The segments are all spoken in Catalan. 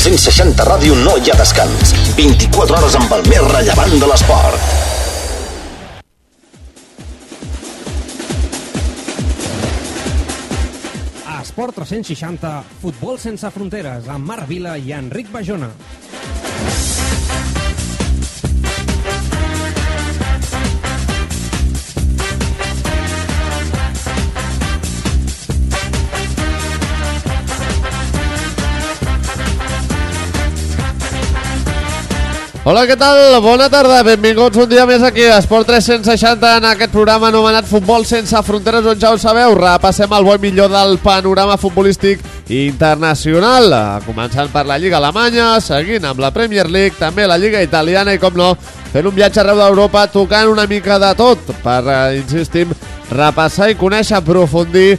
360 Ràdio no hi ha descans. 24 hores amb el més rellevant de l'esport. Esport 360, futbol sense fronteres, amb Marc Vila i Enric Bajona. Hola, què tal? Bona tarda, benvinguts un dia més aquí a Esport 360 en aquest programa anomenat Futbol sense fronteres on ja ho sabeu, repassem el bo millor del panorama futbolístic internacional, començant per la Lliga Alemanya, seguint amb la Premier League, també la Lliga Italiana i com no, fent un viatge arreu d'Europa tocant una mica de tot per, eh, insistim, repassar i conèixer, aprofundir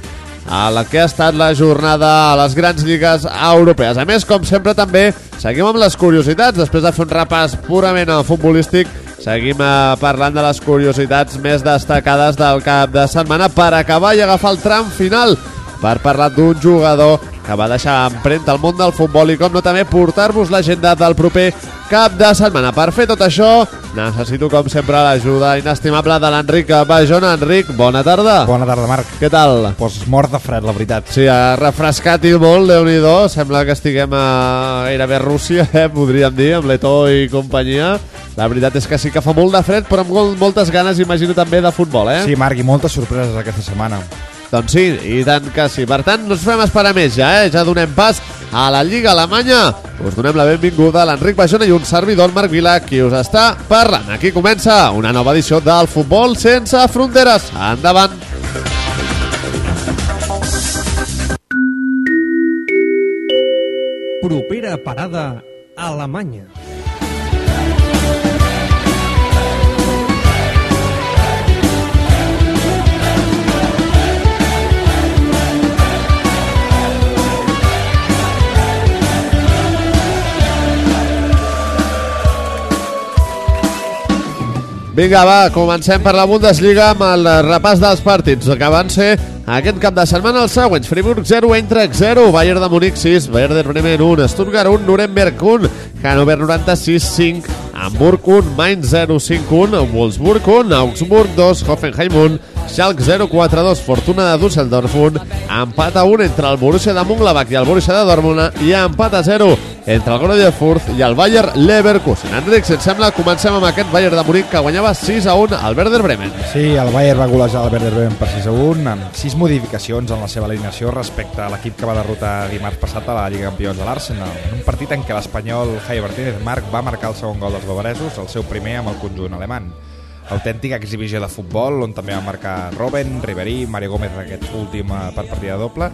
a la que ha estat la jornada a les grans lligues europees. A més, com sempre, també seguim amb les curiositats. Després de fer un repàs purament eh, futbolístic, seguim eh, parlant de les curiositats més destacades del cap de setmana per acabar i agafar el tram final per parlar d'un jugador que va deixar empremta al món del futbol i com no també portar-vos l'agenda del proper cap de setmana. Per fer tot això necessito com sempre l'ajuda inestimable de l'Enric Bajona. Enric, bona tarda. Bona tarda, Marc. Què tal? Pues mort de fred, la veritat. Sí, ha refrescat i molt, déu nhi Sembla que estiguem a gairebé a Rússia, eh, podríem dir, amb l'Eto i companyia. La veritat és que sí que fa molt de fred, però amb molt, moltes ganes, imagino, també de futbol, eh? Sí, Marc, i moltes sorpreses aquesta setmana. Doncs sí, i tant que sí. Per tant, no ens fem esperar més ja, eh? Ja donem pas a la Lliga Alemanya. Us donem la benvinguda a l'Enric Bajona i un servidor, Marc Vila, qui us està parlant. Aquí comença una nova edició del Futbol sense fronteres. Endavant! Propera parada, Alemanya. Vinga, va, comencem per la Bundesliga amb el repàs dels partits que van ser aquest cap de setmana els següents. Friburg 0, Eintracht 0, Bayern de Múnich 6, Werder Bremen 1, Stuttgart 1, Nuremberg 1, Hannover 96 5, Hamburg 1, Mainz 0, 5 1, Wolfsburg 1, Augsburg 2, Hoffenheim 1, Schalke 0, 4 2, Fortuna de Düsseldorf 1, empat a 1 entre el Borussia de Mönchengladbach i el Borussia de Dortmund i empat a 0 entre el Greuther Fürth i el Bayer Leverkusen. Enric, si et sembla, comencem amb aquest Bayern de Múnich que guanyava 6 a 1 al Werder Bremen. Sí, el Bayern va golejar el Werder Bremen per 6 a 1 amb 6 modificacions en la seva alineació respecte a l'equip que va derrotar dimarts passat a la Lliga Campions de l'Arsenal. En un partit en què l'espanyol Javier Martínez Marc va marcar el segon gol dels bavaresos, el seu primer amb el conjunt alemany. Autèntica exhibició de futbol, on també va marcar Robben, Ribery, Mario Gómez aquest últim eh, per partida doble,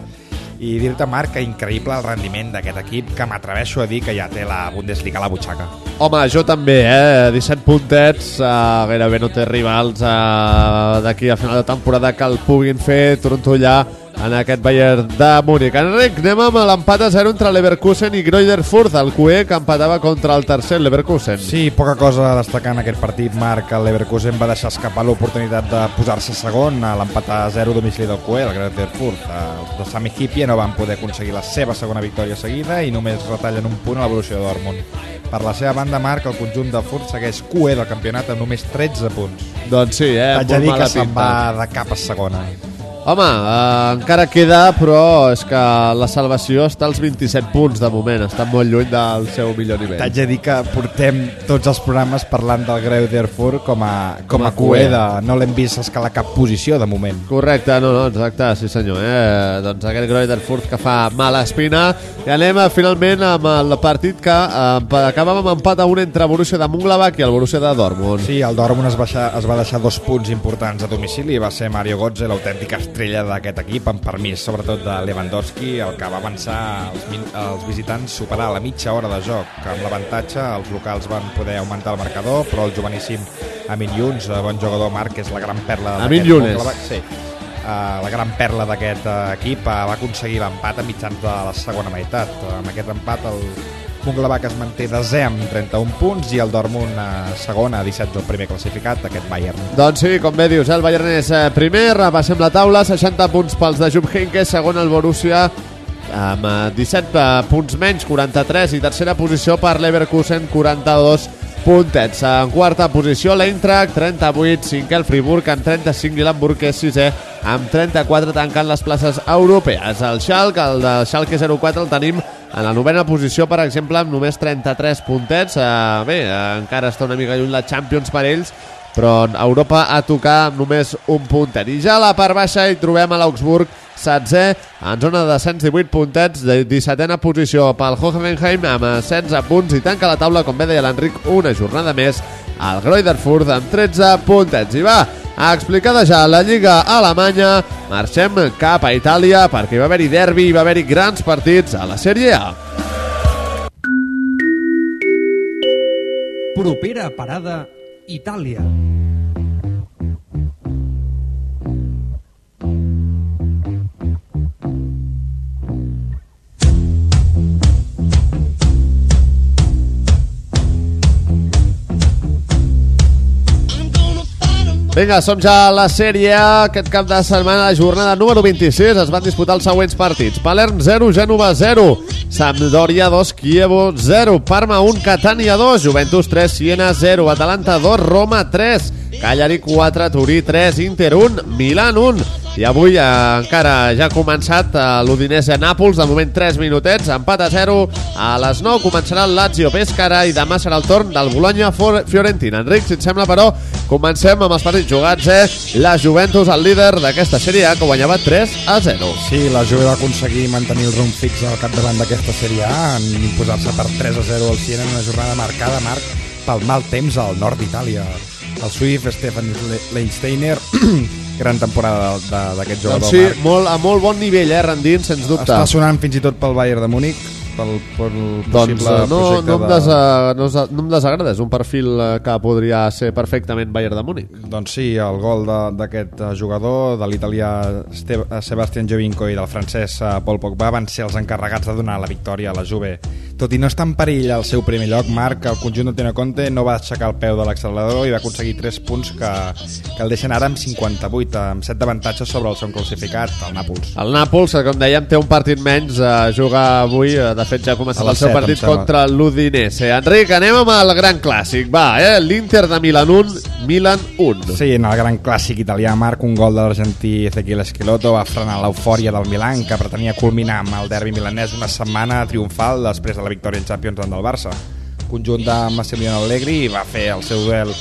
i dir-te, Marc, que increïble el rendiment d'aquest equip, que m'atreveixo a dir que ja té la Bundesliga a la butxaca. Home, jo també, eh? 17 puntets, eh, gairebé no té rivals eh, d'aquí a final de temporada que el puguin fer trontollar en aquest Bayern de Múnich. Enric, anem amb l'empat a 0 entre Leverkusen i Greuther Fürth, el QE que empatava contra el tercer Leverkusen. Sí, poca cosa a destacar en aquest partit, Marc. El Leverkusen va deixar escapar l'oportunitat de posar-se segon a l'empat a 0 a domicili del QE, el Greuther Fürth. Els de Sami Hipia no van poder aconseguir la seva segona victòria seguida i només retallen un punt a l'evolució de Dortmund. Per la seva banda, Marc, el conjunt de Fürth segueix QE del campionat amb només 13 punts. Doncs sí, eh? Haig de dir que se'n va de cap a segona. Home, eh, encara queda, però és que la salvació està als 27 punts de moment, està molt lluny del seu millor nivell. T'haig de dir que portem tots els programes parlant del Greuther Fürth com a, com Com a a de, no l'hem vist escalar cap posició de moment. Correcte, no, no, exacte, sí senyor. Eh? Doncs aquest Greuther Fürth que fa mala espina. I anem eh, finalment amb el partit que eh, acabava amb empat a un entre Borussia de Mönchengladbach i el Borussia de Dortmund. Sí, el Dortmund es, baixa, es va deixar dos punts importants a domicili i va ser Mario Götze l'autèntica estrella d'aquest equip, amb permís sobretot de Lewandowski, el que va avançar els, els visitants superar la mitja hora de joc, amb l'avantatge els locals van poder augmentar el marcador, però el joveníssim Amin eh, bon jugador Marc, és la gran perla d'aquest. Mönchengladbach. Sí. Uh, la gran perla d'aquest uh, equip uh, va aconseguir l'empat a mitjans de la segona meitat. Amb aquest empat el Mönchengladbach es manté desè amb 31 punts i el Dortmund uh, segon a 17 el primer classificat, aquest Bayern. Doncs sí, com bé dius, eh, el Bayern és eh, primer, repassem la taula, 60 punts pels de Jupp Heynckes, segon el Borussia amb eh, 17 eh, punts menys, 43, i tercera posició per Leverkusen, 42 puntets. En quarta posició l'Eintracht, 38, cinquè el Friburg amb 35 i l'Hamburg és sisè amb 34 tancant les places europees. El Schalke, el de Schalke 04 el tenim en la novena posició, per exemple, amb només 33 puntets. Uh, bé, uh, encara està una mica lluny la Champions per ells, però Europa a tocar amb només un puntet. I ja a la part baixa hi trobem a l'Augsburg, setzè, en zona de 118 puntets, de 17a posició pel Hoffenheim amb 16 punts i tanca la taula, com bé deia l'Enric, una jornada més al Groiderfurt amb 13 puntets. I va, a explicar ja la Lliga Alemanya, marxem cap a Itàlia perquè hi va haver-hi derbi, i va haver-hi grans partits a la Sèrie A. Propera parada, Itàlia. Vinga, som ja a la sèrie. Aquest cap de setmana, la jornada número 26, es van disputar els següents partits. Palerm 0, Gènova 0, Sampdoria 2, Kievo 0, Parma 1, Catania 2, Juventus 3, Siena 0, Atalanta 2, Roma 3, Cagliari 4, Turí 3, Inter 1, Milan 1. I avui eh, encara ja ha començat eh, l'Udinese a Nàpols, de moment 3 minutets, empat a 0. A les 9 començarà el Lazio Pescara i demà serà el torn del Bologna-Fiorentina. Enric, si et sembla, però, comencem amb els partits jugats, eh? La Juventus, el líder d'aquesta sèrie A, que guanyava 3 a 0. Sí, la Juve va aconseguir mantenir el rumb fix al capdavant d'aquesta sèrie A en imposar-se per 3 a 0 al Siena en una jornada marcada, Marc, pel mal temps al nord d'Itàlia. El suïf Stefan Leinsteiner gran temporada d'aquest jugador. Doncs sí, Marc. molt, a molt bon nivell, eh, rendint, sens dubte. Està sonant fins i tot pel Bayern de Múnich, pel, pel Doncs possible eh, no, projecte no, em de... desa, no, no em desagrada, és un perfil eh, que podria ser perfectament Bayern de Múnich. Doncs sí, el gol de- d'aquest eh, jugador, de l'italià eh, Sebastian Jovinko i del francès eh, Paul Pogba van ser els encarregats de donar la victòria a la Juve. Tot i no estar en perill al seu primer lloc, Marc, el conjunt de Conte no va aixecar el peu de l'accelerador i va aconseguir 3 punts que, que el deixen ara amb 58, amb 7 d'avantatges sobre el segon classificat, el Nàpols. El Nàpols, com dèiem, té un partit menys, eh, juga avui, eh, de fet ja ha A començat el seu set, em partit sembla. contra l'Udinese. Enric, anem amb el gran clàssic, va, eh? l'Inter de Milan 1, Milan 1. Sí, en el gran clàssic italià, Marc, un gol de l'argentí Ezequiel Esqueloto va frenar l'eufòria del Milan, que pretenia culminar amb el derbi milanès una setmana triomfal després de la victòria en Champions del Barça. Conjunt de Massimiliano Allegri va fer el seu duel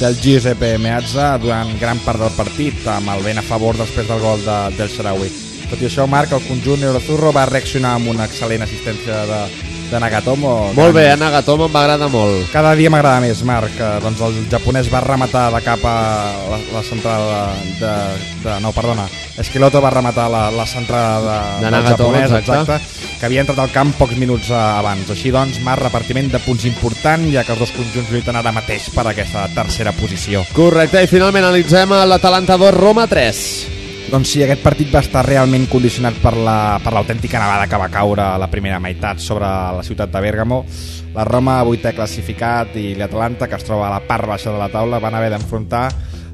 del Giuseppe Meazza durant gran part del partit, amb el vent a favor després del gol de, del Sharawi. Tot i això, Marc, el conjunt Eurozurro va reaccionar amb una excel·lent assistència de, de Nagatomo. Molt bé, eh, Nagatomo m'agrada molt. Cada dia m'agrada més, Marc. Doncs el japonès va rematar de cap a la, la centrada de, de... No, perdona. Esquiloto va rematar la, la centrada de, De Nagatomo, japonès, exacte. que havia entrat al camp pocs minuts eh, abans. Així doncs, Marc, repartiment de punts important, ja que els dos conjunts lluiten ara mateix per aquesta tercera posició. Correcte, i finalment analitzem l'Atalanta 2, Roma 3. Doncs sí, aquest partit va estar realment condicionat per la- per l'autèntica la, nevada que va caure a la primera meitat sobre la ciutat de Bèrgamo. La Roma, vuitè classificat, i l'Atalanta, que es troba a la part baixa de la taula, van haver d'enfrontar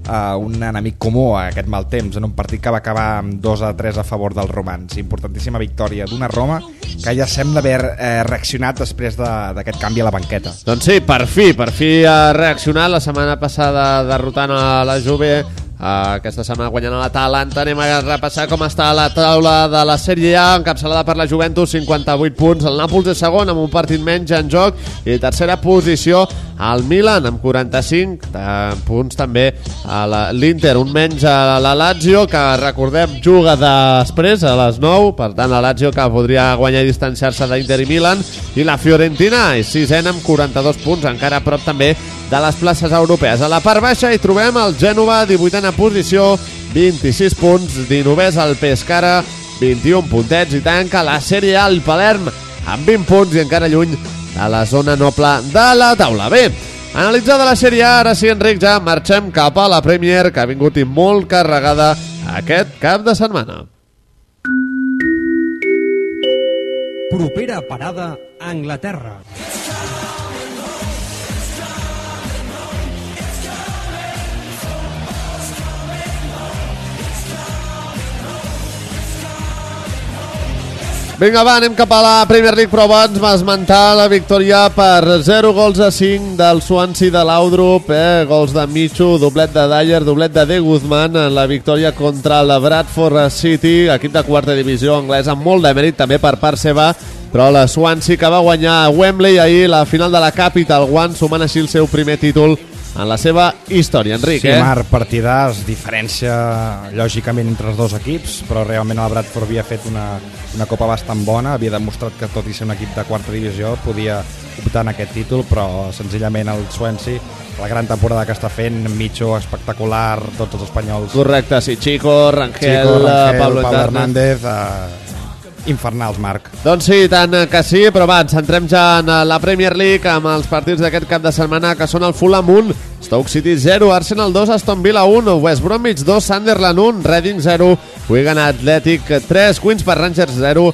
uh, un enemic comú a aquest mal temps, en un partit que va acabar amb 2 a 3 a favor dels romans. Importantíssima victòria d'una Roma que ja sembla haver eh, reaccionat després de- d'aquest canvi a la banqueta. Doncs sí, per fi, per fi ha reaccionat la setmana passada derrotant a la Juve aquesta setmana guanyant a l'Atalanta anem a repassar com està la taula de la Sèrie A encapçalada per la Juventus 58 punts, el Nàpols és segon amb un partit menys en joc i tercera posició al Milan amb 45 uh, punts també a l'Inter, un menys a la Lazio que recordem juga després a les 9, per tant la Lazio que podria guanyar i distanciar-se d'Inter i Milan. I la Fiorentina és sisena amb 42 punts, encara a prop també de les places europees. A la part baixa hi trobem el Gènova, 18a posició, 26 punts, 19è el Pescara, 21 puntets i tanca la Sèrie A el Palerm amb 20 punts i encara lluny de la zona noble de la taula. Bé, analitzada la Sèrie A, ara sí, Enric, ja marxem cap a la Premier, que ha vingut i molt carregada aquest cap de setmana. Propera parada, Anglaterra. Vinga, va, anem cap a la Premier League, però abans va esmentar la victòria per 0 gols a 5 del Swansea de l'Audrup, eh? gols de Michu, doblet de Dyer, doblet de De Guzmán en la victòria contra la Bradford City, equip de quarta divisió anglesa, amb molt de mèrit també per part seva, però la Swansea que va guanyar a Wembley ahir la final de la Capital One, sumant així el seu primer títol en la seva història, Enric, Sí, eh? Marc, partidàs, diferència lògicament entre els dos equips, però realment el Bradford havia fet una, una copa bastant bona, havia demostrat que tot i ser un equip de quarta divisió podia optar en aquest títol, però senzillament el Swansea, la gran temporada que està fent, Micho espectacular, tots els espanyols, Correcte, sí, Chico, Rangel, Chico, Rangel, Pablo, Pablo Hernández. Hernández, eh, infernals, Marc. Doncs sí, tant que sí, però va, ens centrem ja en la Premier League amb els partits d'aquest cap de setmana que són el Fulham 1, Stoke City 0, Arsenal 2, Aston Villa 1, West Bromwich 2, Sunderland 1, Reading 0, Wigan Athletic 3, Queens per Rangers 0,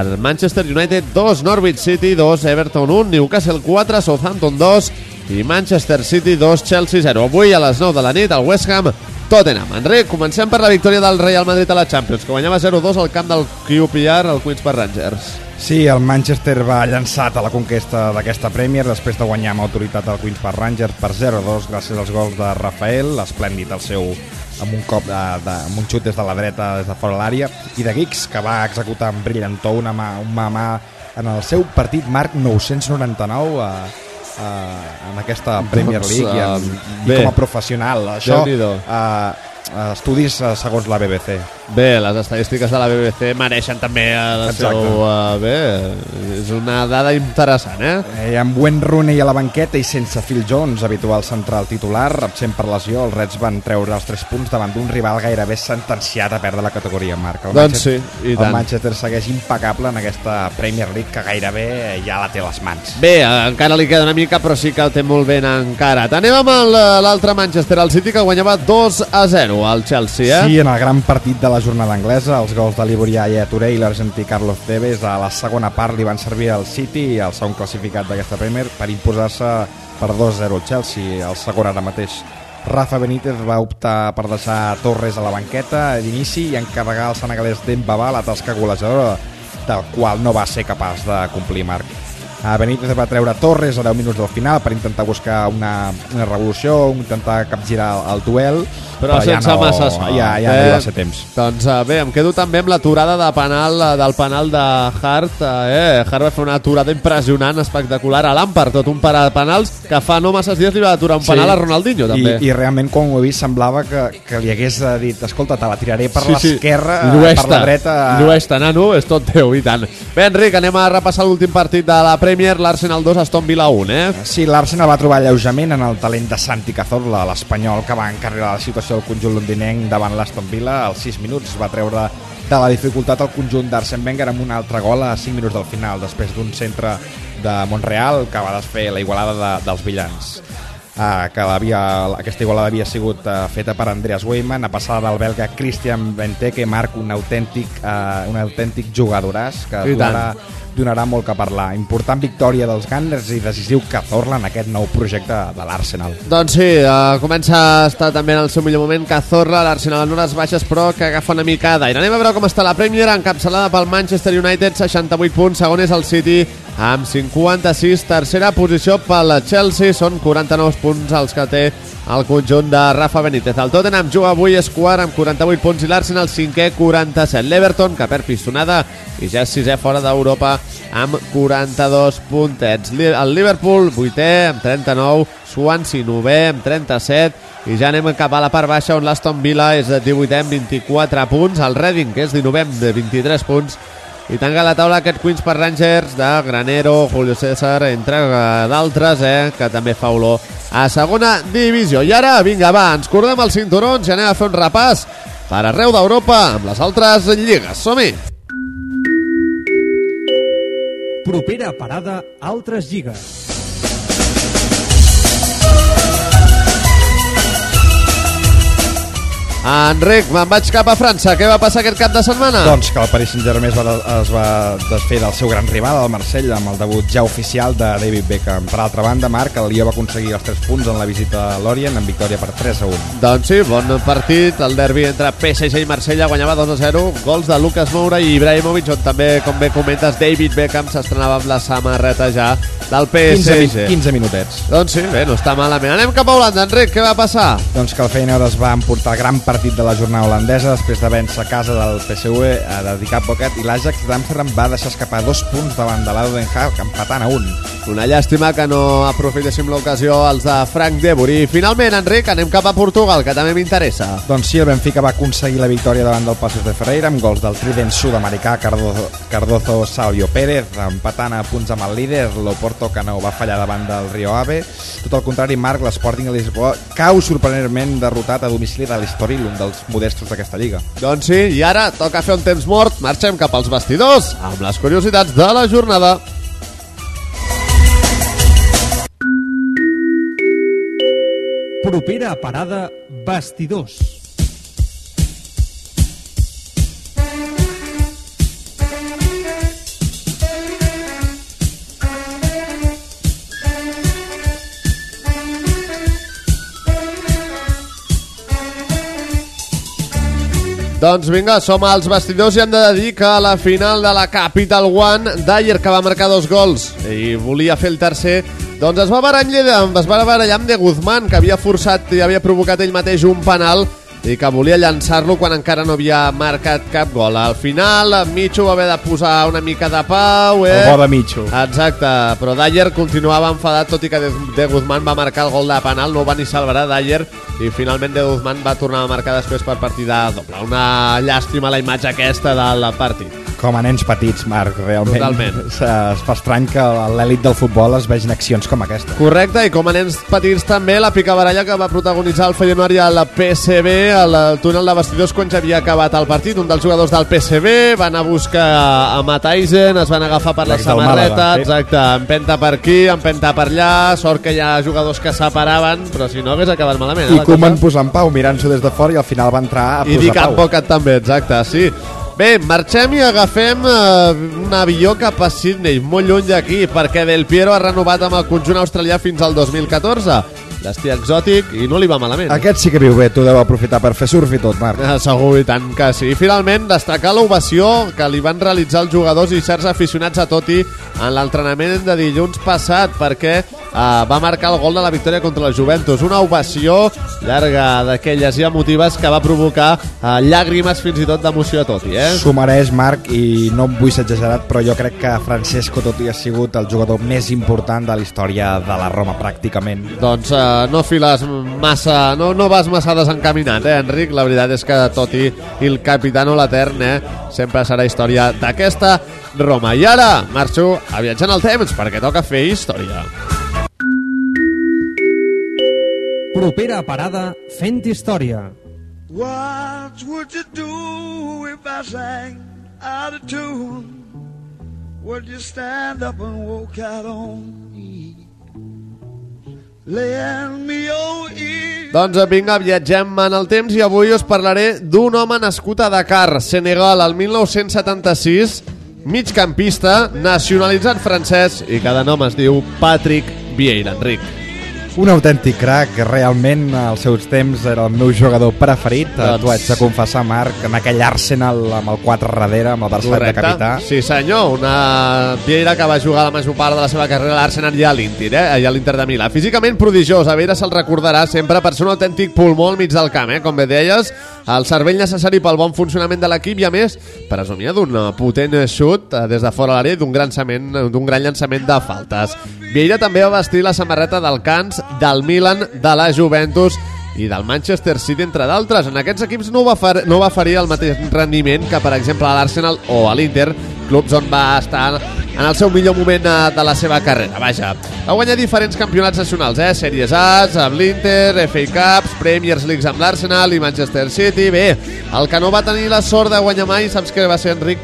el Manchester United 2, Norwich City 2, Everton 1, Newcastle 4, Southampton 2 i Manchester City 2, Chelsea 0. Avui a les 9 de la nit el West Ham Tottenham. Enric, comencem per la victòria del Real Madrid a la Champions, que guanyava 0-2 al camp del QPR, el Queens per Rangers. Sí, el Manchester va llançat a la conquesta d'aquesta Premier després de guanyar amb autoritat el Queens Park Rangers per 0-2 gràcies als gols de Rafael, esplèndid el seu amb un cop de, de, amb un xut des de la dreta des de fora de l'àrea i de Giggs que va executar amb brillantor una mà, una mà en el seu partit Marc 999 a, a, en aquesta Premier Doncs, League i, en, uh, i com a professional això Déu-n'hi-do. Uh, estudis uh, segons la BBC Bé, les estadístiques de la BBC mereixen també el Exacte. seu... Uh, bé, és una dada interessant, eh? Eh, amb Wayne Rooney a la banqueta i sense Phil Jones, habitual central titular, absent per lesió, els Reds van treure els 3 punts davant d'un rival gairebé sentenciat a perdre la categoria, Marc. El Doncs Manchester, sí, i el tant. Manchester segueix impecable en aquesta Premier League que gairebé ja la té a les mans. Bé, eh, encara li queda una mica, però sí que el té molt ben encarat. Anem amb el, eh, l'altre Manchester, el City, que guanyava 2 a 0 al Chelsea, eh? Sí, en el gran partit de la jornada anglesa, els gols de Liborià Touré i l'argentí Carlos Tevez a la segona part li van servir al City, el segon classificat d'aquesta Premier, per imposar-se per 2-0 al Chelsea, el segon ara mateix. Rafa Benítez va optar per deixar Torres a la banqueta d'inici i encarregar al senegalès Dembaba la tasca golejadora, del qual no va ser capaç de complir Marc. A Benítez va treure Torres a 10 minuts del final per intentar buscar una, una revolució, intentar capgirar el, el duel, però sense ja no, massa sort. Ja, ja no hi va ser temps. Doncs eh, bé, em quedo també amb l'aturada de penal eh, del penal de Hart. Eh? Hart va fer una aturada impressionant, espectacular. A Lampard, tot un parà de penals, que fa no masses dies li va aturar un penal a Ronaldinho, també. I, I realment, quan ho he vist, semblava que, que li hagués eh, dit escolta, te la tiraré per Sí, sí. l'esquerra, eh, Lluesta. per la dreta... Lluesta, nano, és tot teu, i tant. Bé, Enric, anem a repassar l'últim partit de la Premier, l'Arsenal 2, Aston Villa 1, eh? Sí, l'Arsenal va trobar alleujament en el talent de Santi Cazorla, l'espanyol que va encarregar la situació del conjunt londinenc davant l'Aston Villa. Als 6 minuts va treure de la dificultat el conjunt d'Arsene Wenger amb un altre gol a 5 minuts del final, després d'un centre de Montreal que va desfer la igualada de, dels villans. Uh, que havia, aquesta igualada havia sigut uh, feta per Andreas Weyman, a passada del belga Christian Benteke, Marc, un autèntic, uh, un autèntic jugadoràs que tant. Donarà, molt que parlar. Important victòria dels Gunners i decisiu Cazorla en aquest nou projecte de l'Arsenal. Doncs sí, uh, comença a estar també en el seu millor moment Cazorla, l'Arsenal en hores baixes però que agafa una mica d'aire. Anem a veure com està la Premier encapçalada pel Manchester United 68 punts, segon és el City amb 56, tercera posició pel Chelsea, són 49 punts els que té el conjunt de Rafa Benítez. El Tottenham juga avui és quart amb 48 punts i l'Arsenal cinquè 47. L'Everton, que perd pistonada i ja és sisè fora d'Europa amb 42 puntets. El Liverpool, vuitè amb 39, Swansea, novè amb 37 i ja anem cap a la part baixa on l'Aston Villa és 18è amb 24 punts, el Reading, que és 19è amb 23 punts i tanca la taula aquest Queens per Rangers de Granero, Julio César, entre d'altres, eh, que també fa olor a segona divisió. I ara, vinga, va, ens cordem els cinturons i anem a fer un repàs per arreu d'Europa amb les altres lligues. Som-hi! Propera parada, altres lligues. Enric, me'n vaig cap a França. Què va passar aquest cap de setmana? Doncs que el Paris Saint-Germain es, va, es va desfer del seu gran rival, el Marsella, amb el debut ja oficial de David Beckham. Per altra banda, Marc, el Lió va aconseguir els 3 punts en la visita a l'Orient en victòria per 3 a 1. Doncs sí, bon partit. El derbi entre PSG i Marsella guanyava 2 a 0. Gols de Lucas Moura i Ibrahimovic, on també, com bé comentes, David Beckham s'estrenava amb la samarreta ja del 15, PSG. 15 minutets. Doncs sí, bé, no està malament. Anem cap a Holanda, Enric, què va passar? Doncs que el Feyenoord es va emportar gran partit de la jornada holandesa després de vèncer a casa del PSV a dedicar poquet i l'Ajax d'Amsterdam va deixar escapar dos punts davant de l'Ado Den Haag empatant a un. Una llàstima que no aprofitéssim l'ocasió els de Frank Deburi. I finalment, Enric, anem cap a Portugal, que també m'interessa. Doncs sí, el Benfica va aconseguir la victòria davant del Passos de Ferreira amb gols del trident sud-americà Cardozo, Cardozo Salvio Pérez, empatant a punts amb el líder, l'Oporto que no va fallar davant del Rio Ave. Tot el contrari, Marc, l'Sporting de Lisboa cau sorprenentment derrotat a domicili de l'Estoril, un dels modestos d'aquesta lliga. Doncs sí, i ara toca fer un temps mort. Marxem cap als vestidors amb les curiositats de la jornada. Propera parada Vestidors. Doncs vinga, som als vestidors i hem de dir que a la final de la Capital One, Dyer, que va marcar dos gols i volia fer el tercer, doncs es va barallar, es va barallar amb De Guzmán, que havia forçat i havia provocat ell mateix un penal i que volia llançar-lo quan encara no havia marcat cap gol. Al final, Micho va haver de posar una mica de pau, eh? El bo de Mitjo. Exacte, però Dyer continuava enfadat tot i que De Guzmán va marcar el gol de penal, no va ni salvar Dyer i finalment De Guzmán va tornar a marcar després per partida doble. Una llàstima la imatge aquesta del partit. Com a nens petits, Marc, realment. Totalment. Es, es fa estrany que a l'èlit del futbol es vegin accions com aquesta. Correcte, i com a nens petits també la picabaralla que va protagonitzar el Feyenoord i el PSV al túnel de vestidors quan ja havia acabat el partit. Un dels jugadors del PSV van a buscar a Mataisen, es van agafar per la samarreta, exacte, empenta per aquí, empenta per allà, sort que hi ha jugadors que separaven, però si no hagués acabat malament. eh, I Koeman cosa. posant pau, mirant-s'ho des de fora i al final va entrar a I posar dic pau. Advocat també, exacte, sí. Bé, marxem i agafem eh, un avió cap a Sydney, molt lluny d'aquí, perquè Del Piero ha renovat amb el conjunt australià fins al 2014. Destí exòtic i no li va malament. Aquest sí que viu bé, tu deu aprofitar per fer surf i tot, Marc. Eh, Segur i tant que sí. I finalment, destacar l'ovació que li van realitzar els jugadors i certs aficionats a Toti en l'entrenament de dilluns passat perquè eh, va marcar el gol de la victòria contra la Juventus. Una ovació llarga d'aquelles i emotives que va provocar eh, llàgrimes fins i tot d'emoció a Toti. Eh? S'ho mereix, Marc, i no em vull ser exagerat, però jo crec que Francesco Totti ha sigut el jugador més important de la història de la Roma, pràcticament. Doncs eh, no files massa, no, no vas massa desencaminat, eh, Enric? La veritat és que Toti i el capitano l'Etern eh, sempre serà història d'aquesta Roma. I ara marxo a viatjar en el temps perquè toca fer història. Propera parada Fent Història. What would you do if I sang out of tune? Would you stand up and walk out on Doncs vinga, viatgem en el temps i avui us parlaré d'un home nascut a Dakar, Senegal, al 1976, migcampista, nacionalitzat francès i cada nom es diu Patrick Vieira, Enric. Un autèntic crac, realment als seus temps era el meu jugador preferit. Doncs- Doncs... T'ho haig de confessar, Marc, en aquell Arsenal amb el 4 darrere, amb el Barça de capità. Sí, senyor, una Vieira que va jugar la major part de la seva carrera a l'Arsenal i a l'Inter, eh? i a l'Inter de Milà. Físicament prodigiós, a Vieira se'l recordarà sempre per ser un autèntic pulmó al mig del camp, eh? com bé deies, el cervell necessari pel bon funcionament de l'equip i a més presumia d'un potent xut eh, des de fora de l'àrea i d'un gran, gran llançament de faltes. Vieira també va vestir la samarreta del Cans, del Milan, de la Juventus i del Manchester City, entre d'altres. En aquests equips no va, fer, no va ferir el mateix rendiment que, per exemple, a l'Arsenal o a l'Inter, clubs on va estar en el seu millor moment eh, de la seva carrera. Vaja, va guanyar diferents campionats nacionals, eh? Sèries A, amb l'Inter, FA Cups, Premiers Leagues amb l'Arsenal i Manchester City. Bé, el que no va tenir la sort de guanyar mai, saps què va ser, Enric?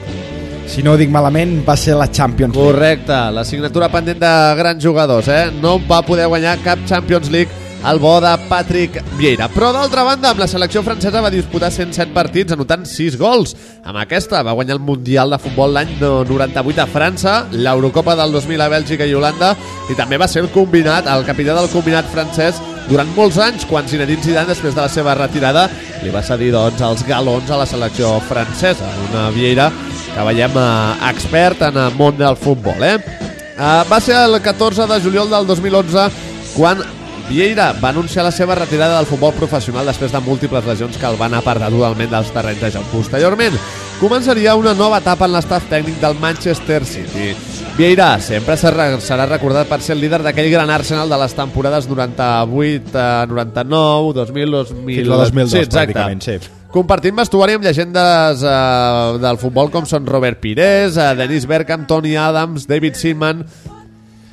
Si no ho dic malament, va ser la Champions League. Correcte, la signatura pendent de grans jugadors, eh? No va poder guanyar cap Champions League el bo de Patrick Vieira. Però d'altra banda, amb la selecció francesa va disputar 107 partits anotant 6 gols. Amb aquesta va guanyar el Mundial de Futbol l'any 98 a França, l'Eurocopa del 2000 a Bèlgica i Holanda i també va ser el combinat, el capità del combinat francès durant molts anys, quan Zinedine Zidane, després de la seva retirada, li va cedir doncs, els galons a la selecció francesa. Una Vieira que veiem eh, expert en el món del futbol. Eh? Eh, va ser el 14 de juliol del 2011 quan Vieira va anunciar la seva retirada del futbol professional després de múltiples lesions que el van apartar totalment dels terrenys de joc. Posteriorment, començaria una nova etapa en l'estaf tècnic del Manchester City. Vieira sempre serà recordat per ser el líder d'aquell gran Arsenal de les temporades 98, eh, 99, 2000, 2000... Fins al 2002, sí, exacte. pràcticament, sí. Compartint vestuari amb llegendes eh, del futbol com són Robert Pires, eh, Dennis Bergkamp, Tony Adams, David Seaman,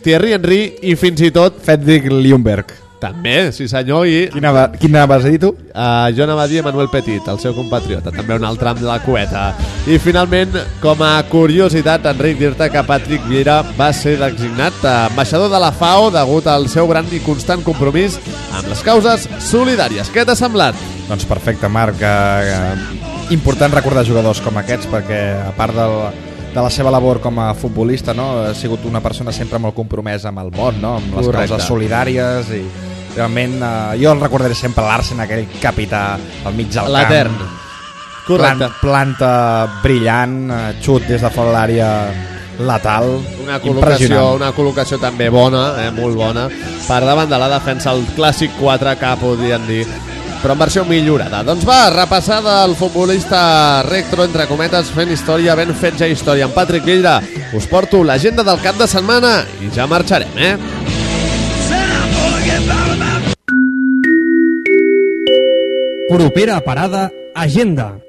Thierry Henry i fins i tot Fedrik Ljungberg. També, sí senyor, i Quina, va, quina vas dir tu? uh, jo anava a dir Manuel Petit, el seu compatriota, també un altre amb la cueta. I finalment, com a curiositat, Enric, dir-te que Patrick Vieira va ser designat eh, ambaixador de la FAO degut al seu gran i constant compromís amb les causes solidàries. Què t'ha semblat? Doncs perfecte, Marc. Eh, eh, important recordar jugadors com aquests perquè a part del, de la seva labor com a futbolista no, ha sigut una persona sempre molt compromesa amb el món, no, amb les Correcte. causes solidàries i realment eh, jo el recordaré sempre l'Arsen, aquell capità al mig del camp. Correcte. Plan, planta brillant, eh, xut des de fora de l'àrea letal. Una col·locació, una col·locació també bona, eh, molt bona, per davant de la defensa, el clàssic 4K, podríem dir, però en versió millorada. Doncs va, repassar del futbolista rectro, entre cometes, fent història, ben fet ja història. En Patrick Vieira, us porto l'agenda del cap de setmana i ja marxarem, eh? Propera parada, agenda.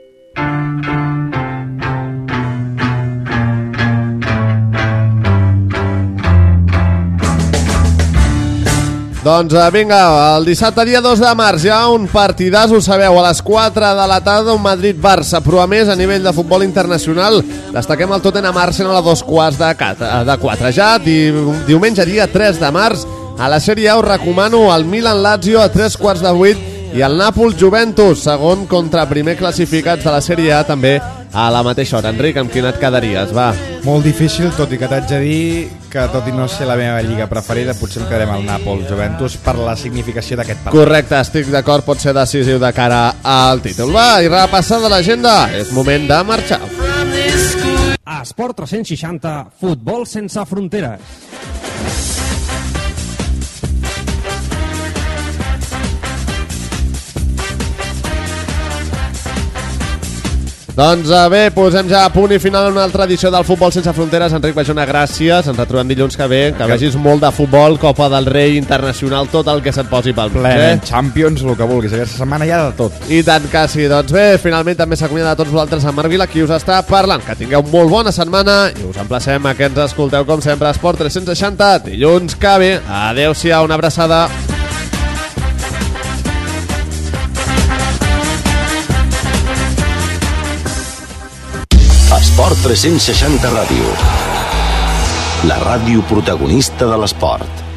Doncs eh, vinga, el dissabte dia 2 de març hi ha un partidàs, ho sabeu, a les 4 de la tarda, un Madrid-Barça, però a més a nivell de futbol internacional destaquem el Tottenham Arsenal a dos quarts de, cat, de 4. Ja di, diumenge dia 3 de març a la Sèrie A us recomano el Milan-Lazio a 3 quarts de 8 i el Nàpols-Juventus, segon contra primer classificats de la Sèrie A també a la mateixa hora. Enric, amb quina et quedaries? Va. Molt difícil, tot i que t'haig de dir que tot i no ser la meva lliga preferida, potser em quedarem al Nàpols Juventus per la significació d'aquest partit. Correcte, estic d'acord, pot ser decisiu de cara al títol. Va, i repassada l'agenda, és moment de marxar. A Esport 360, futbol sense fronteres. Doncs eh, bé, posem ja a punt i final una altra edició del Futbol Sense Fronteres. Enric Bajona, gràcies. Ens retrobem dilluns que ve. Que vegis molt de futbol, Copa del Rei, Internacional, tot el que se't posi pel Ple, eh? Champions, el que vulguis. Aquesta setmana hi ha de tot. I tant que sí. Doncs bé, finalment també s'acomiada de tots vosaltres a Marc Vila, qui us està parlant. Que tingueu molt bona setmana i us emplacem a que ens escolteu, com sempre, a Esport 360, dilluns que ve. Adéu-siau, una abraçada. 360 Ràdio. La ràdio protagonista de l'esport.